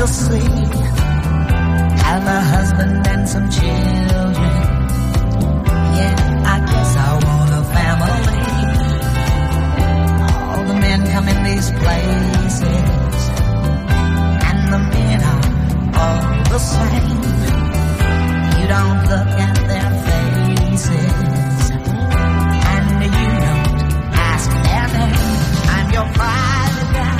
the sea. Have a husband and some children. Yeah, I guess I want a family. All the men come in these places, and the men are all the same. You don't look at their faces, and you don't ask their name. I'm your private dancer,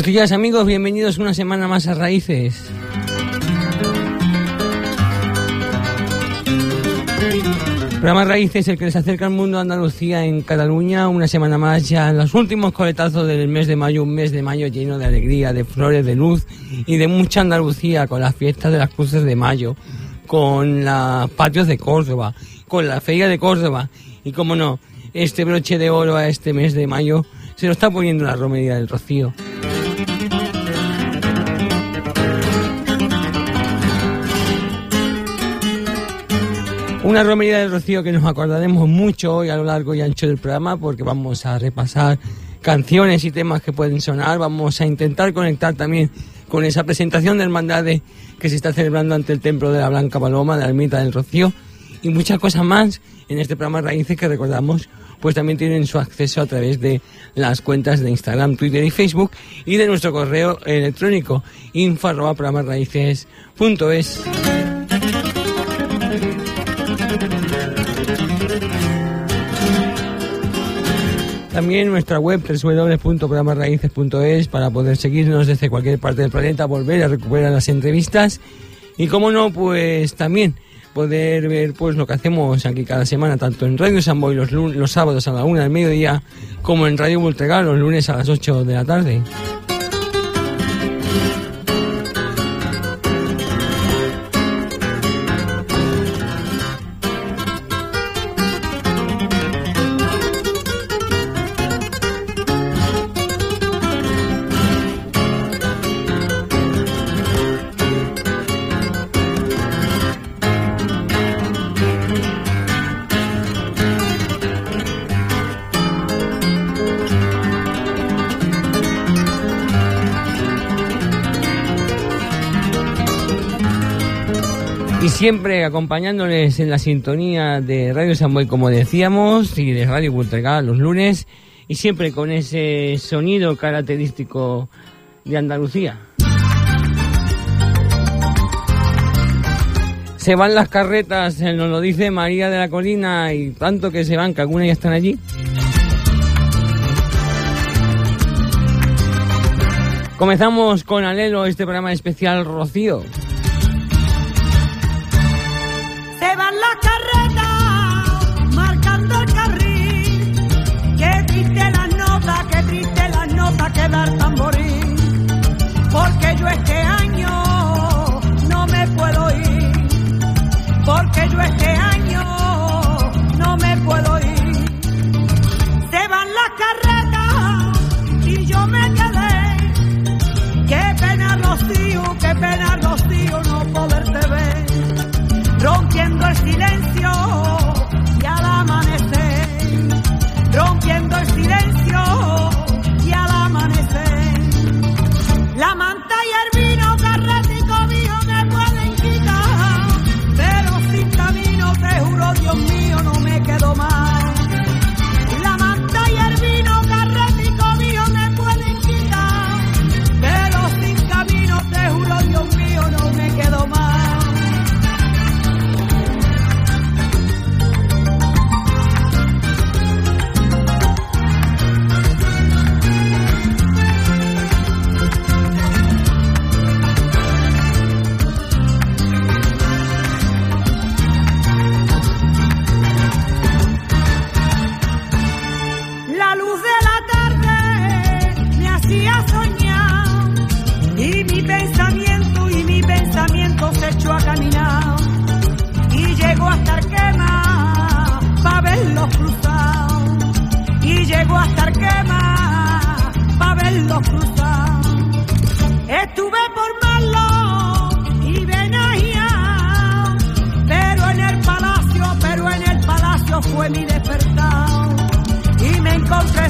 Buenos días amigos, bienvenidos una semana más a Raíces. Programa Raíces, el que les acerca al mundo de Andalucía en Cataluña, una semana más ya en los últimos coletazos del mes de mayo, un mes de mayo lleno de alegría, de flores, de luz y de mucha Andalucía, con las fiestas de las cruces de mayo, con los patios de Córdoba, con la feria de Córdoba y, como no, este broche de oro a este mes de mayo se lo está poniendo la romería del Rocío. Una romería del Rocío que nos acordaremos mucho hoy a lo largo y ancho del programa porque vamos a repasar canciones y temas que pueden sonar, vamos a intentar conectar también con esa presentación de hermandades que se está celebrando ante el templo de la Blanca Paloma, de la ermita del Rocío. Y muchas cosas más en este programa Raíces que recordamos pues también tienen su acceso a través de las cuentas de Instagram, Twitter y Facebook y de nuestro correo electrónico info También nuestra web www.programasraíces.es para poder seguirnos desde cualquier parte del planeta, volver a recuperar las entrevistas y como no, pues también poder ver pues lo que hacemos aquí cada semana, tanto en Radio San Boy los, los sábados a la una del mediodía, como en Radio Voltregal los lunes a las 8 de la tarde. siempre acompañándoles en la sintonía de Radio Samboy, como decíamos, y de Radio Cultura los lunes, y siempre con ese sonido característico de Andalucía. Se van las carretas, eh, nos lo dice María de la Colina, y tanto que se van, que algunas ya están allí. Comenzamos con Alelo, este programa especial Rocío van las carretas marcando el carril. Qué triste las notas, qué triste las notas que dar tamborín. Porque yo es que Estuve por malo y Benagia, pero en el palacio, pero en el palacio fue mi despertar. Y me encontré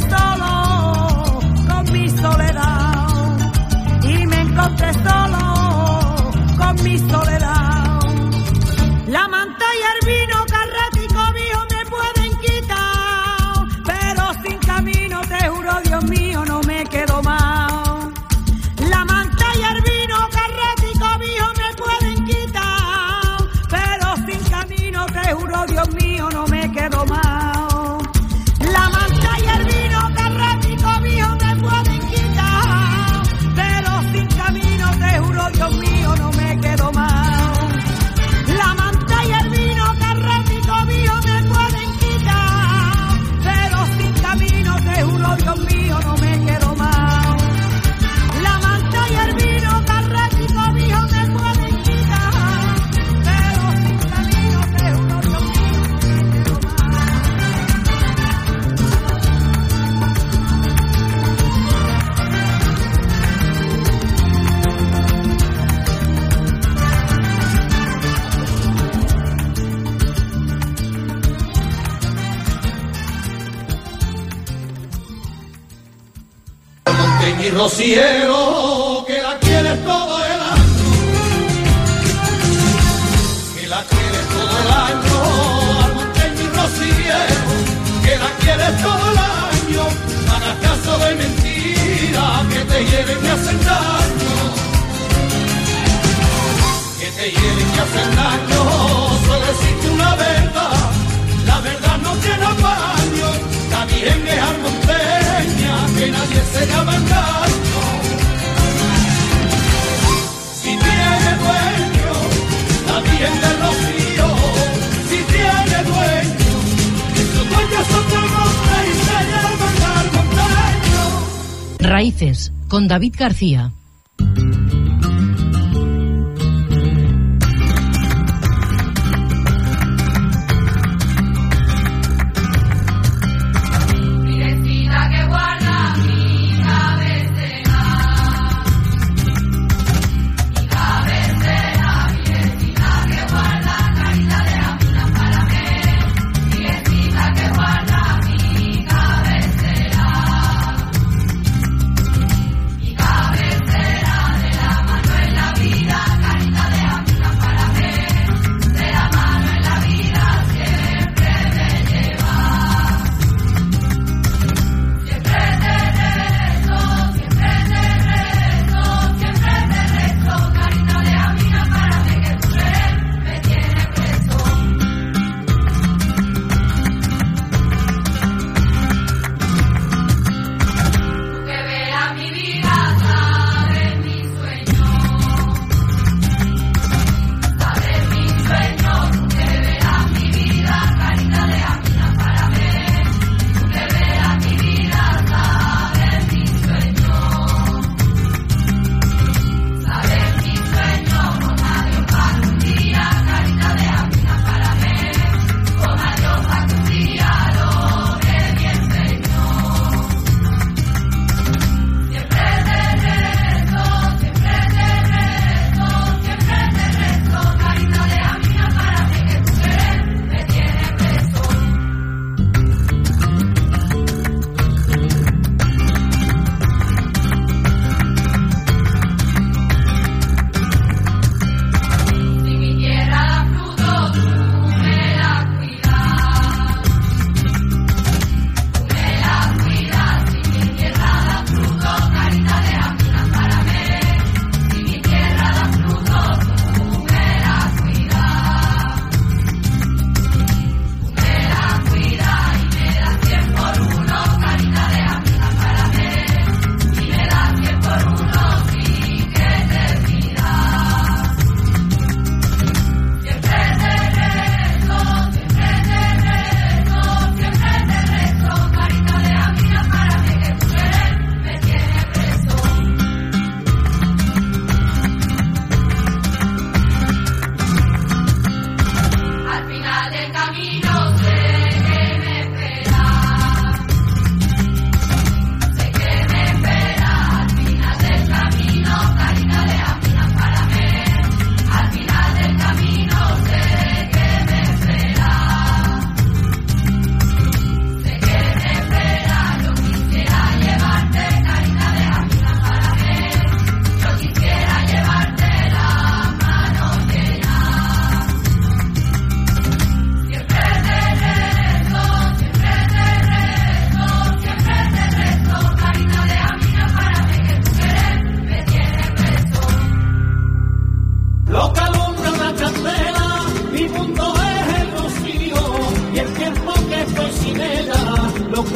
cielo que la quieres todo el año, que la quieres todo el año, al montaña y rociero, que la quieres todo el año, hagas caso de mentira que te lleven y hacen daño, que te lleven y hacen daño, suele Con David García.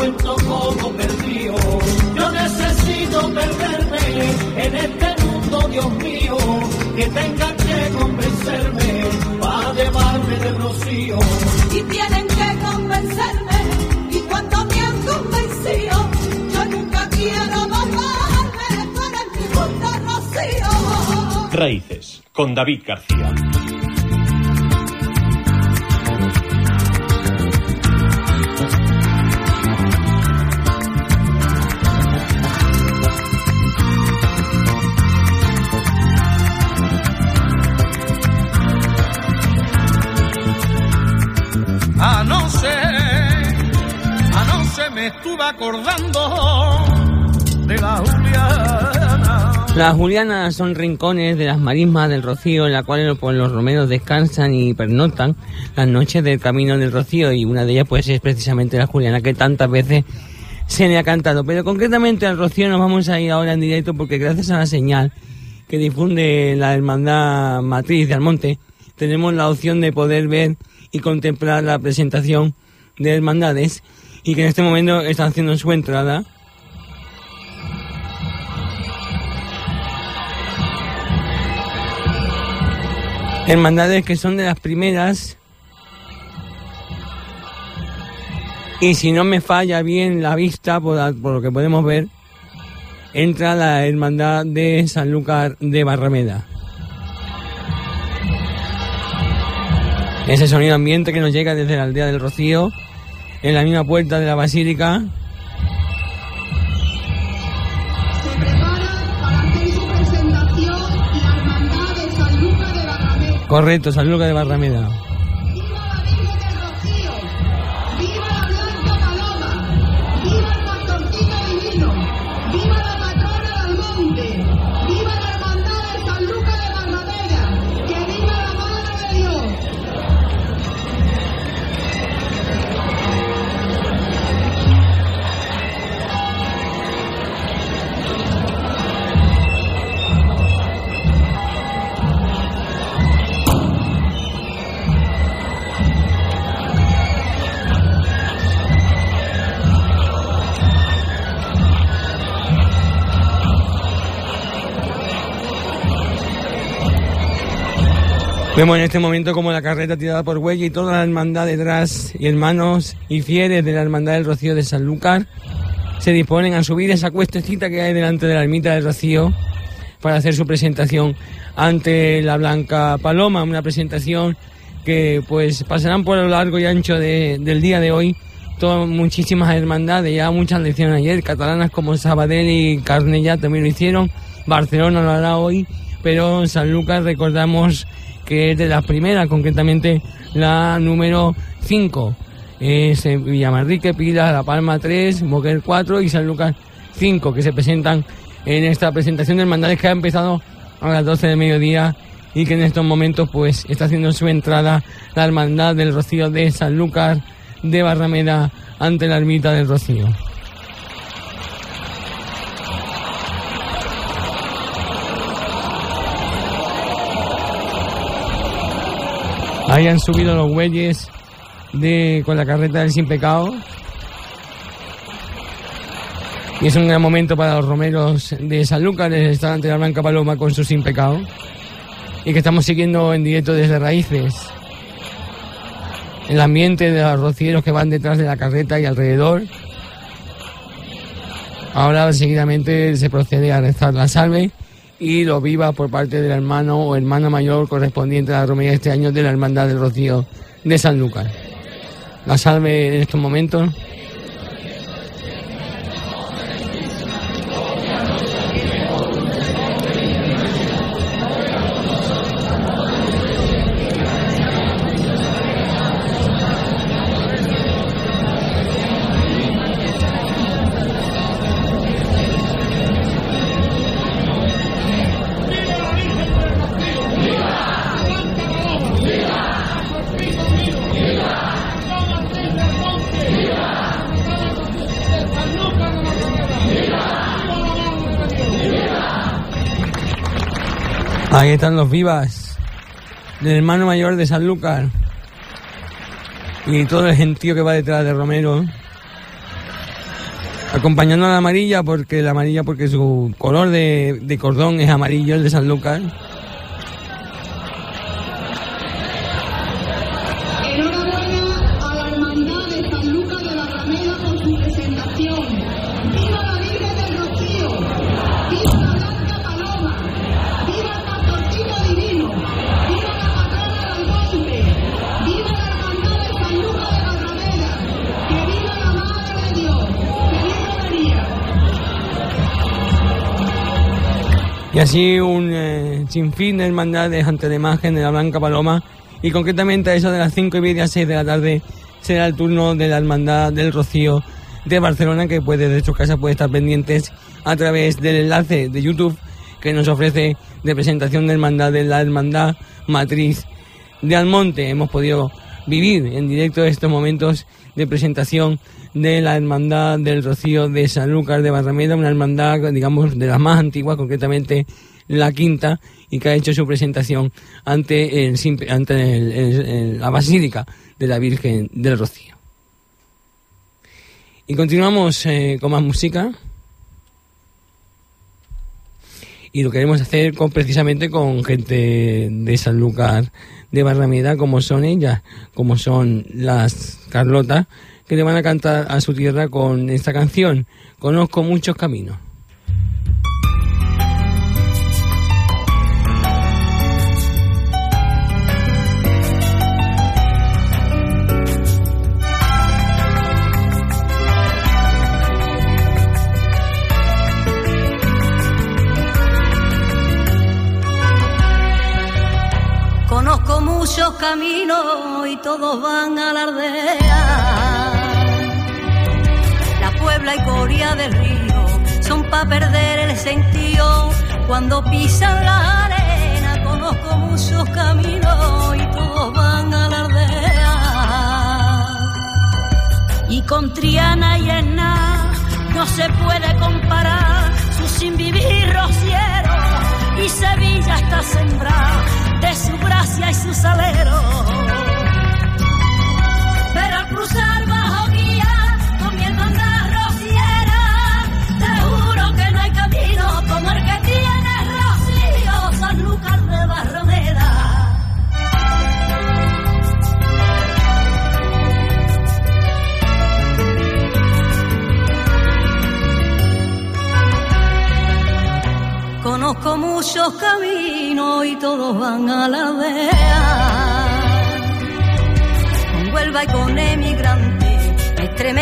Lo cuento como perdido. Yo necesito perderme en este mundo, Dios mío, que tengan que convencerme para llevarme del rocío. y tienen que convencerme y cuando me han convencido yo nunca quiero bajarme con el mundo rocío Raíces, con David García. Anoche, anoche me estuve acordando de la Juliana. Las Julianas son rincones de las marismas del Rocío en la cual los romeros descansan y pernotan las noches del camino del Rocío y una de ellas pues es precisamente la Juliana que tantas veces se le ha cantado. Pero concretamente al Rocío nos vamos a ir ahora en directo porque gracias a la señal que difunde la Hermandad Matriz de Almonte tenemos la opción de poder ver y contemplar la presentación de hermandades y que en este momento están haciendo su entrada hermandades que son de las primeras. Y si no me falla bien la vista, por lo que podemos ver, entra la hermandad de Sanlúcar de Barrameda. Ese sonido ambiente que nos llega desde la aldea del Rocío, en la misma puerta de la basílica. Correcto, Sanlúcar de Barrameda. Vemos en este momento como la carreta tirada por Huella y toda la hermandad detrás y hermanos y fieles de la hermandad del Rocío de Sanlúcar se disponen a subir esa cuestecita que hay delante de la ermita del Rocío para hacer su presentación ante la Blanca Paloma, una presentación que pues pasarán por lo largo y ancho de- del día de hoy. Todas muchísimas hermandades, ya muchas le hicieron ayer, catalanas como Sabadell y Carnellá también lo hicieron, Barcelona lo hará hoy, pero Sanlúcar recordamos que es de las primeras, concretamente la número 5. Es en Villamarrique, Pila, La Palma 3, Moquer 4 y San Lucas 5, que se presentan en esta presentación de hermandades que ha empezado a las 12 de mediodía y que en estos momentos pues está haciendo su entrada la hermandad del Rocío de San Lucas de Barrameda ante la ermita del Rocío. Ahí han subido los bueyes de, con la carreta del Sin Pecado. Y es un gran momento para los romeros de San Lucas de estar ante la Blanca Paloma con su Sin Pecado. Y que estamos siguiendo en directo desde Raíces. El ambiente de los rocieros que van detrás de la carreta y alrededor. Ahora seguidamente se procede a rezar la salve y lo viva por parte del hermano o hermana mayor correspondiente a la romería de este año de la Hermandad del Rocío de San Lucas. La salve en estos momentos. Están los vivas del hermano mayor de San Lucas y todo el gentío que va detrás de Romero. acompañando a la amarilla porque la amarilla porque su color de, de cordón es amarillo, el de Sanlúcar. Así un eh, sinfín de hermandades ante la imagen de la Blanca Paloma. Y concretamente a eso de las cinco y media, 6 de la tarde, será el turno de la Hermandad del Rocío de Barcelona, que puede, de sus casas puede estar pendientes a través del enlace de YouTube que nos ofrece de presentación de Hermandad de la Hermandad Matriz de Almonte. Hemos podido vivir en directo estos momentos de presentación de la Hermandad del Rocío de Sanlúcar de Barrameda, una hermandad, digamos, de las más antiguas, concretamente la quinta, y que ha hecho su presentación ante, el, ante la Basílica de la Virgen del Rocío. Y continuamos eh, con más música. Y lo queremos hacer con, precisamente con gente de Sanlúcar de Barrameda, como son ellas, como son las Carlotas, que le van a cantar a su tierra con esta canción. Conozco muchos caminos. Todos van a la aldea. La Puebla y Coria del Río son pa' perder el sentido cuando pisan la arena. Conozco muchos caminos y todos van a la aldea. Y con Triana y Enna no se puede comparar su sin vivir rociero y Sevilla está sembrada de su gracia y su salero.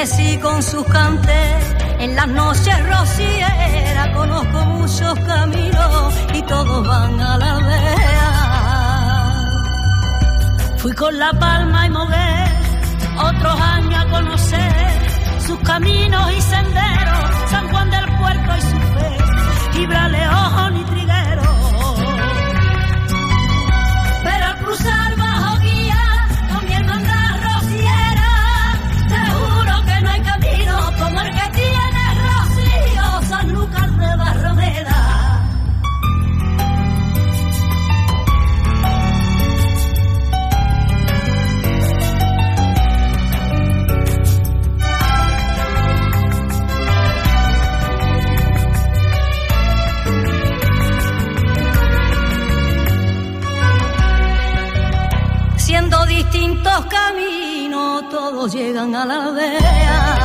Me estremecí con sus cantes. En las noches rocieras conozco muchos caminos y todos van a la vea. Fui con La Palma y Moguer otros años a conocer sus caminos y senderos, San Juan del Puerto y su fe, y Triguero. Distintos caminos, todos llegan a la aldea.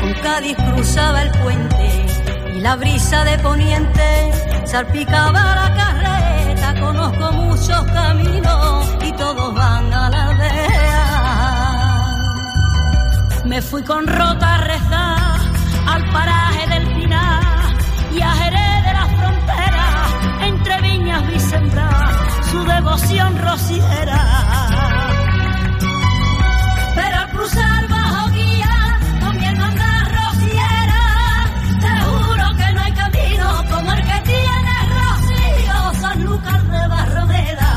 Con Cádiz cruzaba el puente y la brisa de poniente salpicaba la carreta. Conozco muchos caminos y todos van a la aldea. Me fui con rota a rezar su devoción rociera. Pero al cruzar bajo guía con mi hermandad rociera, te juro que no hay camino como el que tiene Rocío, Sanlúcar de Barrameda.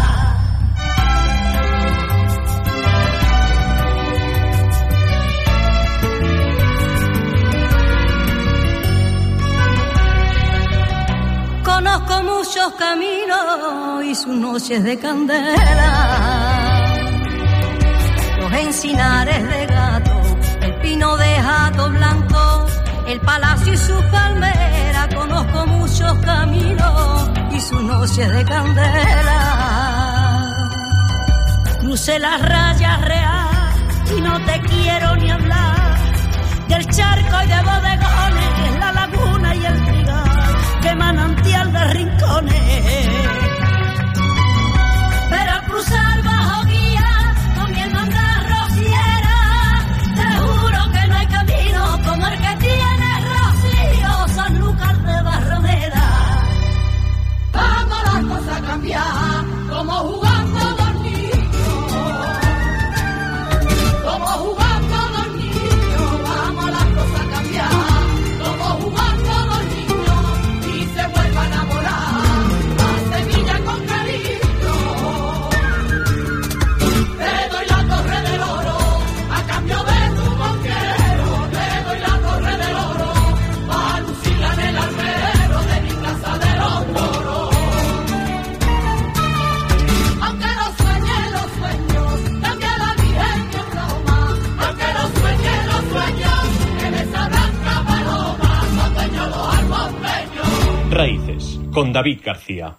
Conozco muchos caminos sus noches de candela, los encinares de gato, el pino de jato blanco, el palacio y sus palmeras, conozco muchos caminos y sus noches de candela. Crucé las rayas real y no te quiero ni hablar. Del charco y de bodegones, la laguna y el trigal, que manantial de rincones. Yeah. con David García.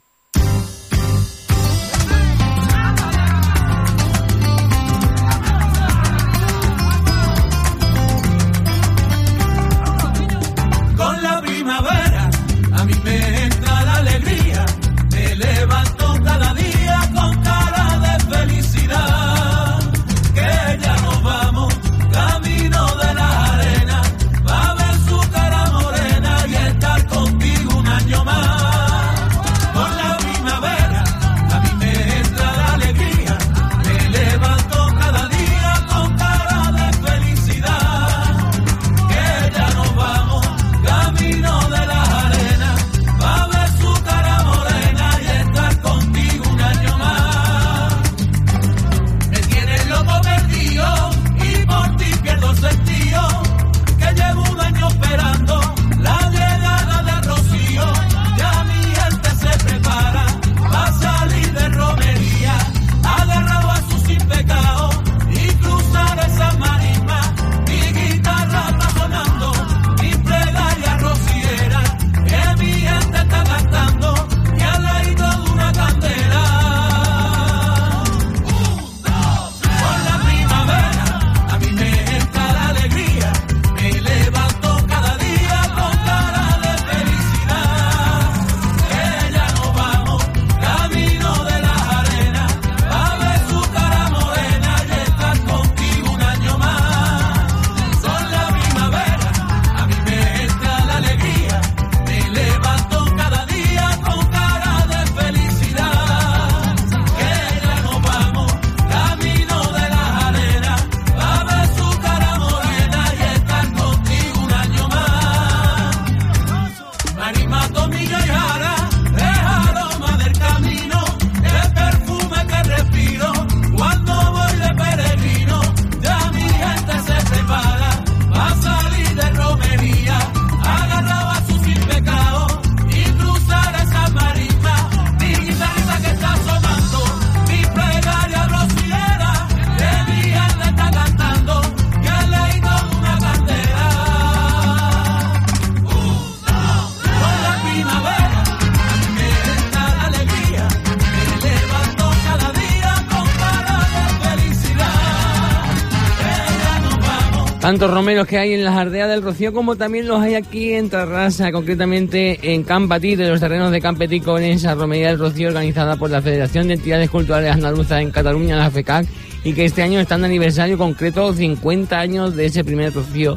Tantos romeros que hay en las aldeas del Rocío como también los hay aquí en Tarrasa, concretamente en Campatí, de los terrenos de Campatí con esa romería del Rocío organizada por la Federación de Entidades Culturales Andaluzas en Cataluña, la FECAC, y que este año están de aniversario concreto 50 años de ese primer Rocío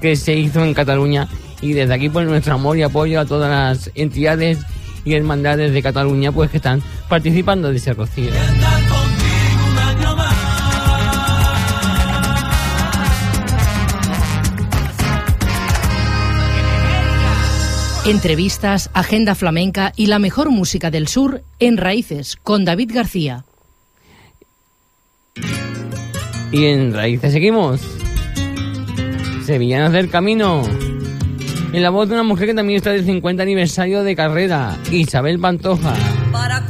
que se hizo en Cataluña. Y desde aquí pues nuestro amor y apoyo a todas las entidades y hermandades de Cataluña pues que están participando de ese Rocío. Entrevistas, agenda flamenca y la mejor música del sur en Raíces con David García. Y en Raíces seguimos. Sevillanas del Camino. En la voz de una mujer que también está del 50 aniversario de carrera, Isabel Pantoja. Para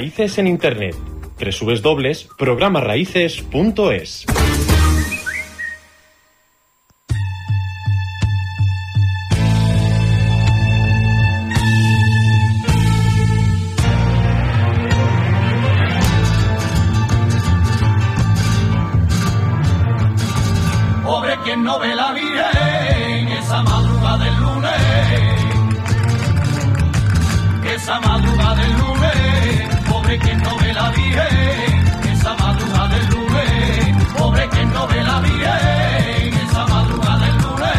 Raíces en Internet. www.programaraíces.es Pobre quien no ve la vida esa madrugada del lunes. Esa madrugada del lunes pobre que no ve la virgen, esa madrugada del lunes, pobre que no ve la virgen, esa madrugada del lunes,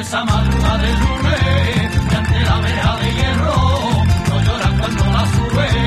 esa madrugada del lunes, que ante la verja de hierro, no llora cuando la sube.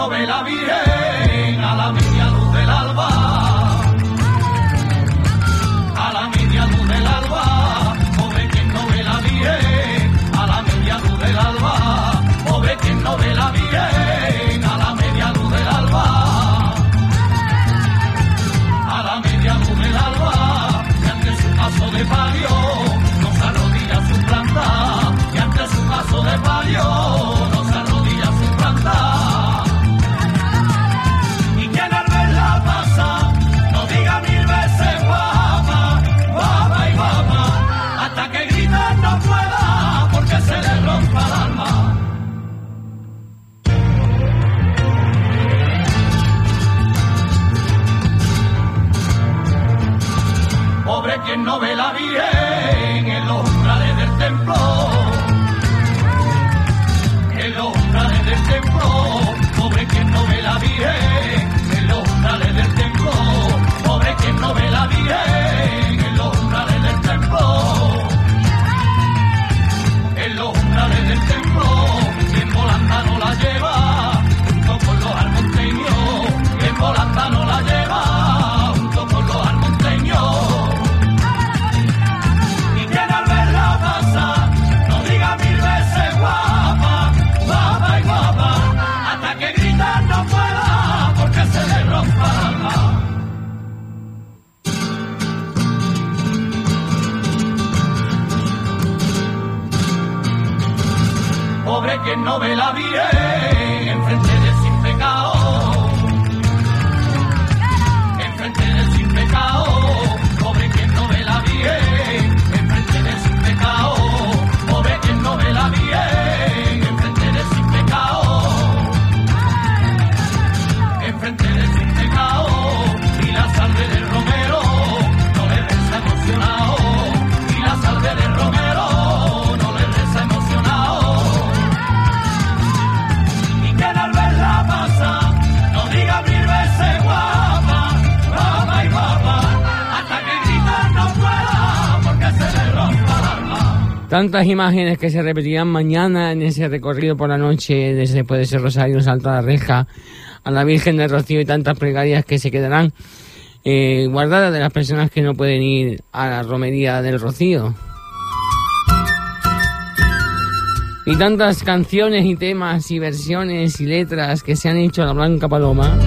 novela virgen. tantas imágenes que se repetirán mañana en ese recorrido por la noche, después de ese rosario, salto a la reja, a la Virgen del Rocío y tantas plegarias que se quedarán eh, guardadas de las personas que no pueden ir a la romería del Rocío. Y tantas canciones y temas y versiones y letras que se han hecho a la Blanca Paloma.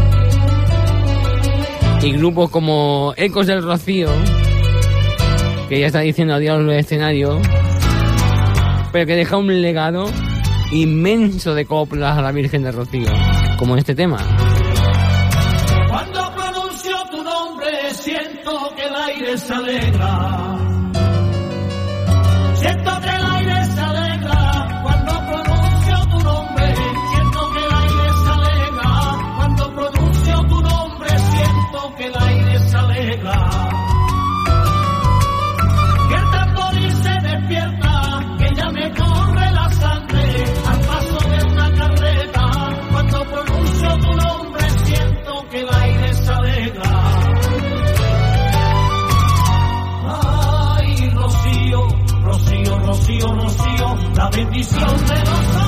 Y grupos como Ecos del Rocío, que ya está diciendo adiós al escenario pero que deja un legado inmenso de coplas a la Virgen de Rocío, como en este tema. Cuando pronuncio tu nombre siento que el aire se alegra. bendición de los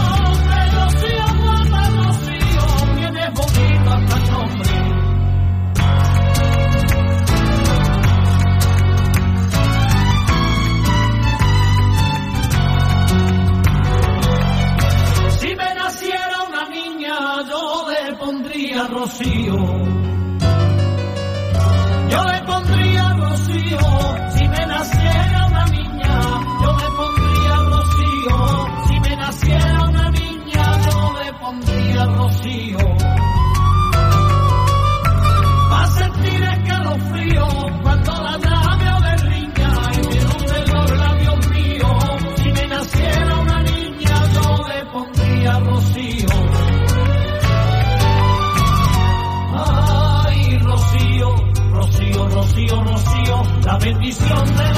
visión de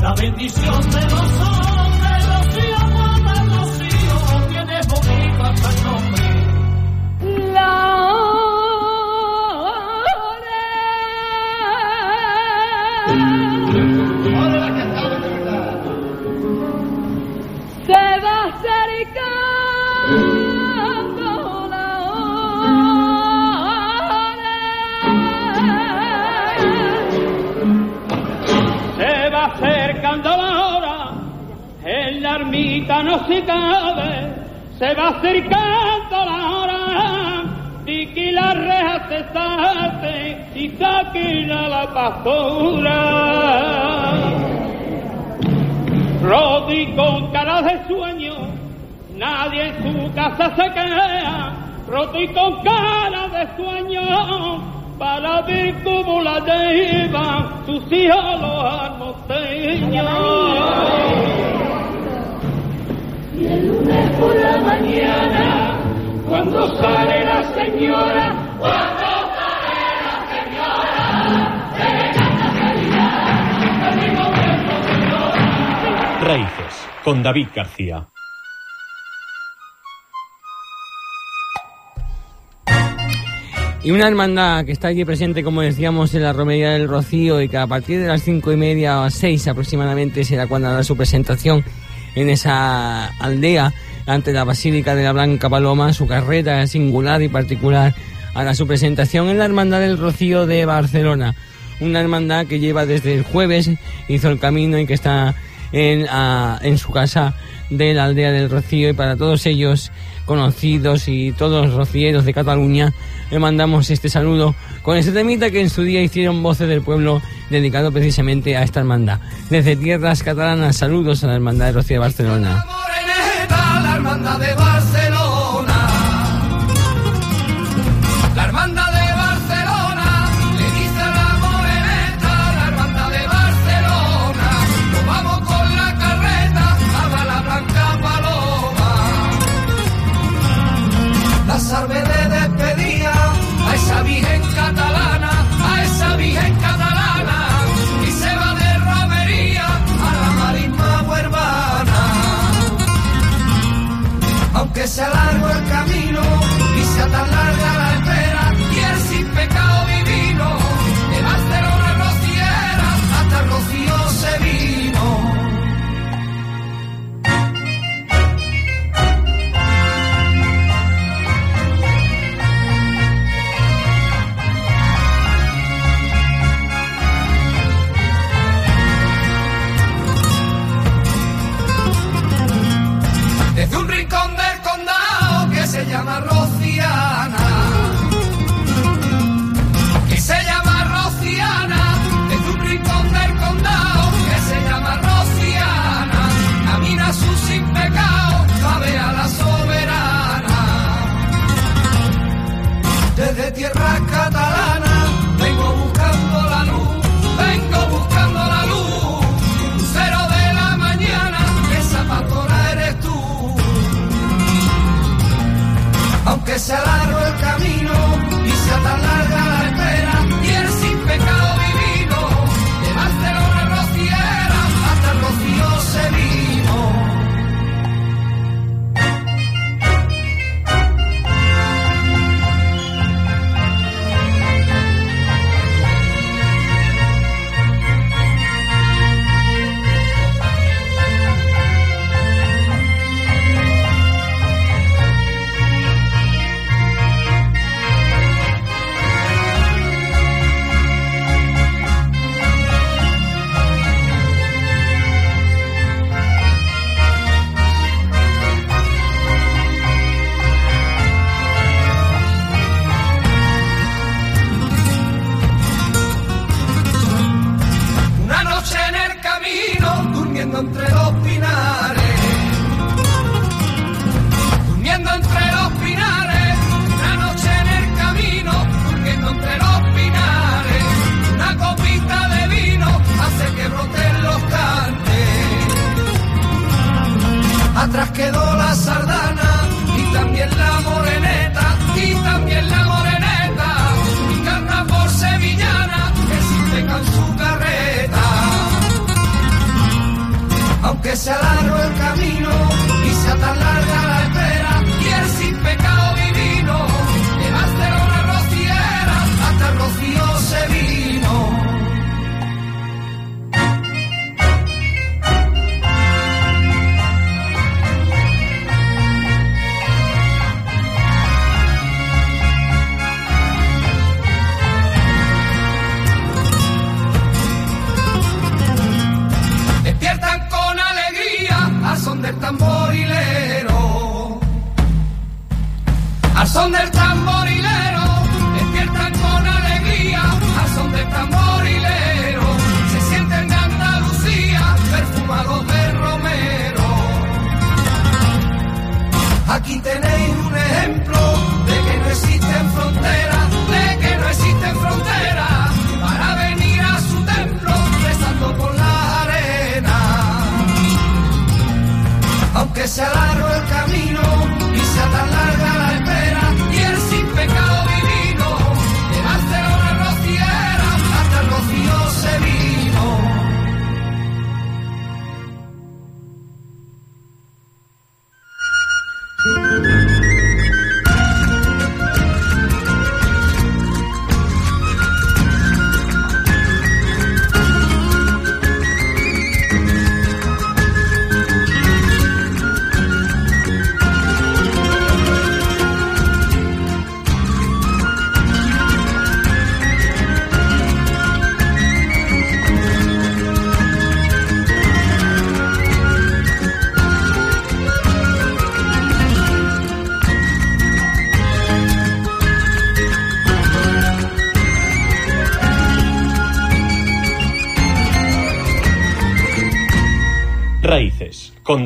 la bendición de los ojos. Casa se queda, roto y con cara de sueño, para ver cómo la llevan sus hijos los almosteños. Y el lunes por la mañana, cuando sale la señora, cuando sale la señora, Raíces, con David García. Y una hermandad que está aquí presente, como decíamos, en la Romería del Rocío y que a partir de las cinco y media o seis aproximadamente será cuando hará su presentación en esa aldea ante la Basílica de la Blanca Paloma, su carreta singular y particular hará su presentación en la Hermandad del Rocío de Barcelona. Una hermandad que lleva desde el jueves, hizo el camino y que está en, ah, en su casa de la aldea del Rocío y para todos ellos conocidos y todos los rocieros de Cataluña le mandamos este saludo con este temita que en su día hicieron voces del pueblo dedicado precisamente a esta hermandad. Desde tierras catalanas, saludos a la hermandad de Rocío de Barcelona.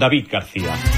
David García.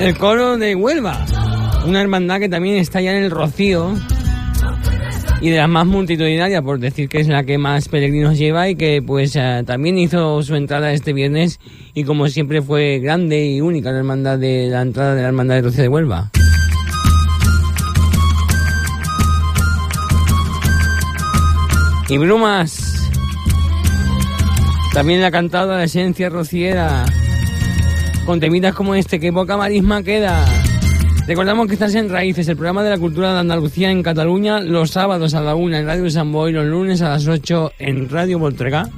El coro de Huelva, una hermandad que también está ya en el Rocío y de las más multitudinarias, por decir que es la que más peregrinos lleva y que pues eh, también hizo su entrada este viernes y como siempre fue grande y única la hermandad de la entrada de la hermandad de Rocío de Huelva. Y Brumas, también la cantada de esencia rociera con temitas como este, que poca marisma queda. Recordamos que estás en Raíces, el programa de la cultura de Andalucía en Cataluña, los sábados a la una en Radio San Boy, los lunes a las 8 en Radio Voltrega.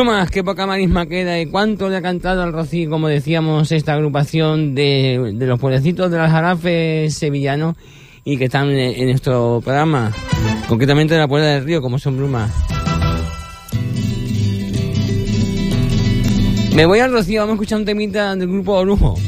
Plumas, qué poca marisma queda y cuánto le ha cantado al Rocío, como decíamos, esta agrupación de, de los pueblecitos de las jarafes sevillanos y que están en, nuestro programa, concretamente de la Puerta del Río, como son plumas. Me voy al Rocío, vamos a escuchar un temita del grupo Orujo.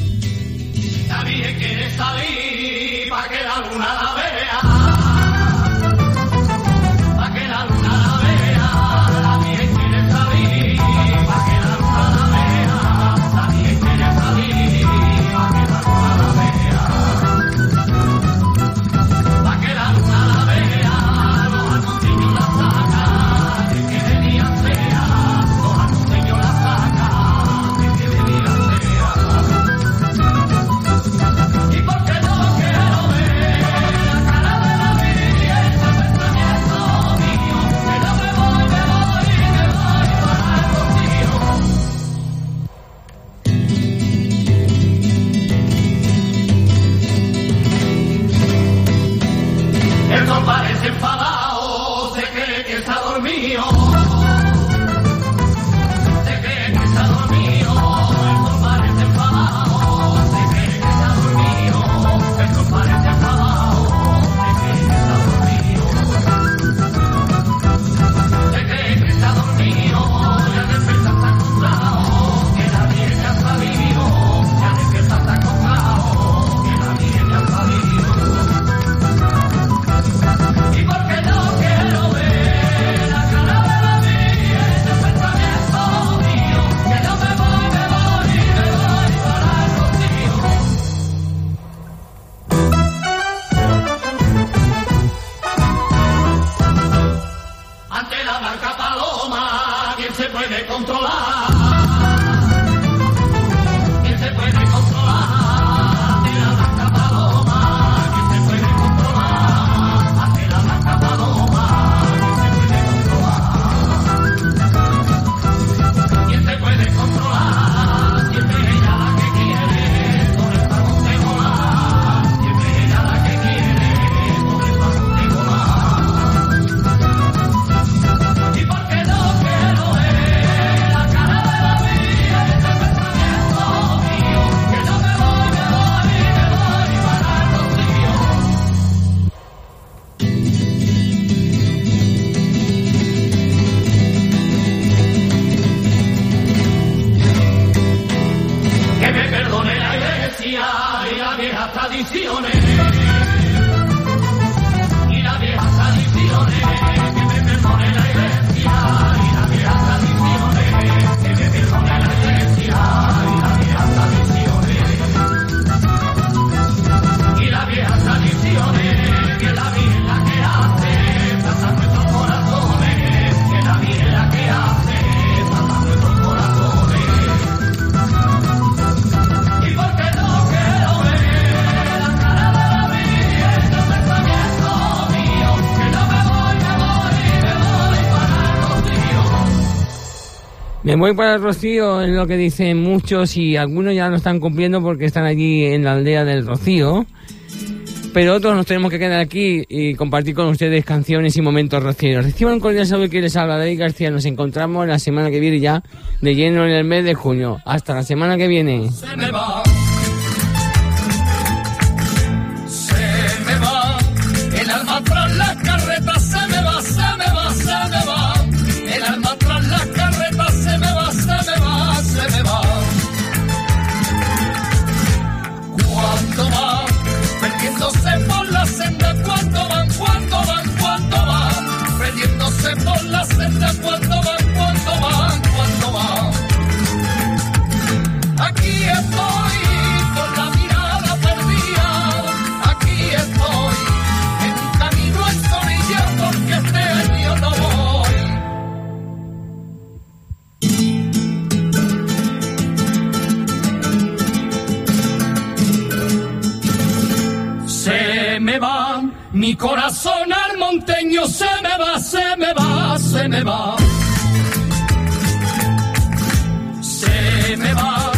Me voy para el Rocío, es lo que dicen muchos y algunos ya lo están cumpliendo porque están allí en la aldea del Rocío. Pero otros nos tenemos que quedar aquí y compartir con ustedes canciones y momentos rocieros. Reciban un cordial saludo que les habla David García. Nos encontramos la semana que viene ya, de lleno en el mes de junio. Hasta la semana que viene. Se me va. Mi corazón al monteño se me va, se me va, se me va. Se me va,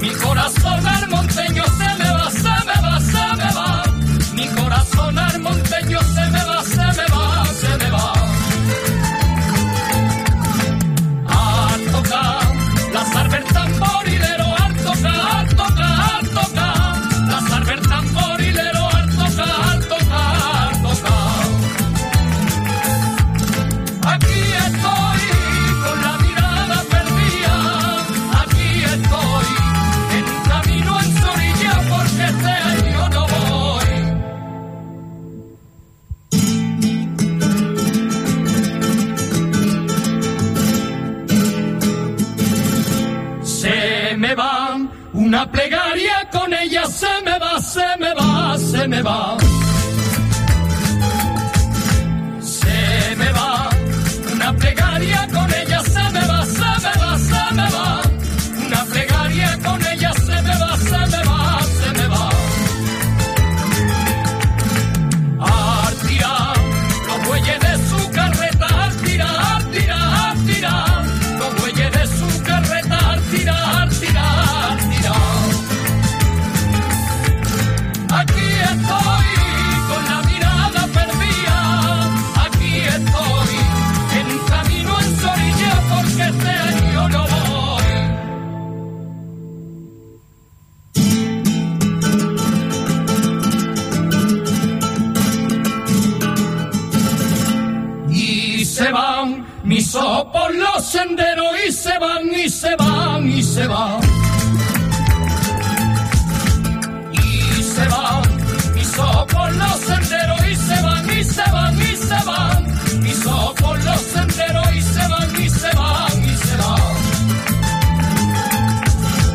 mi corazón al monteño se me va.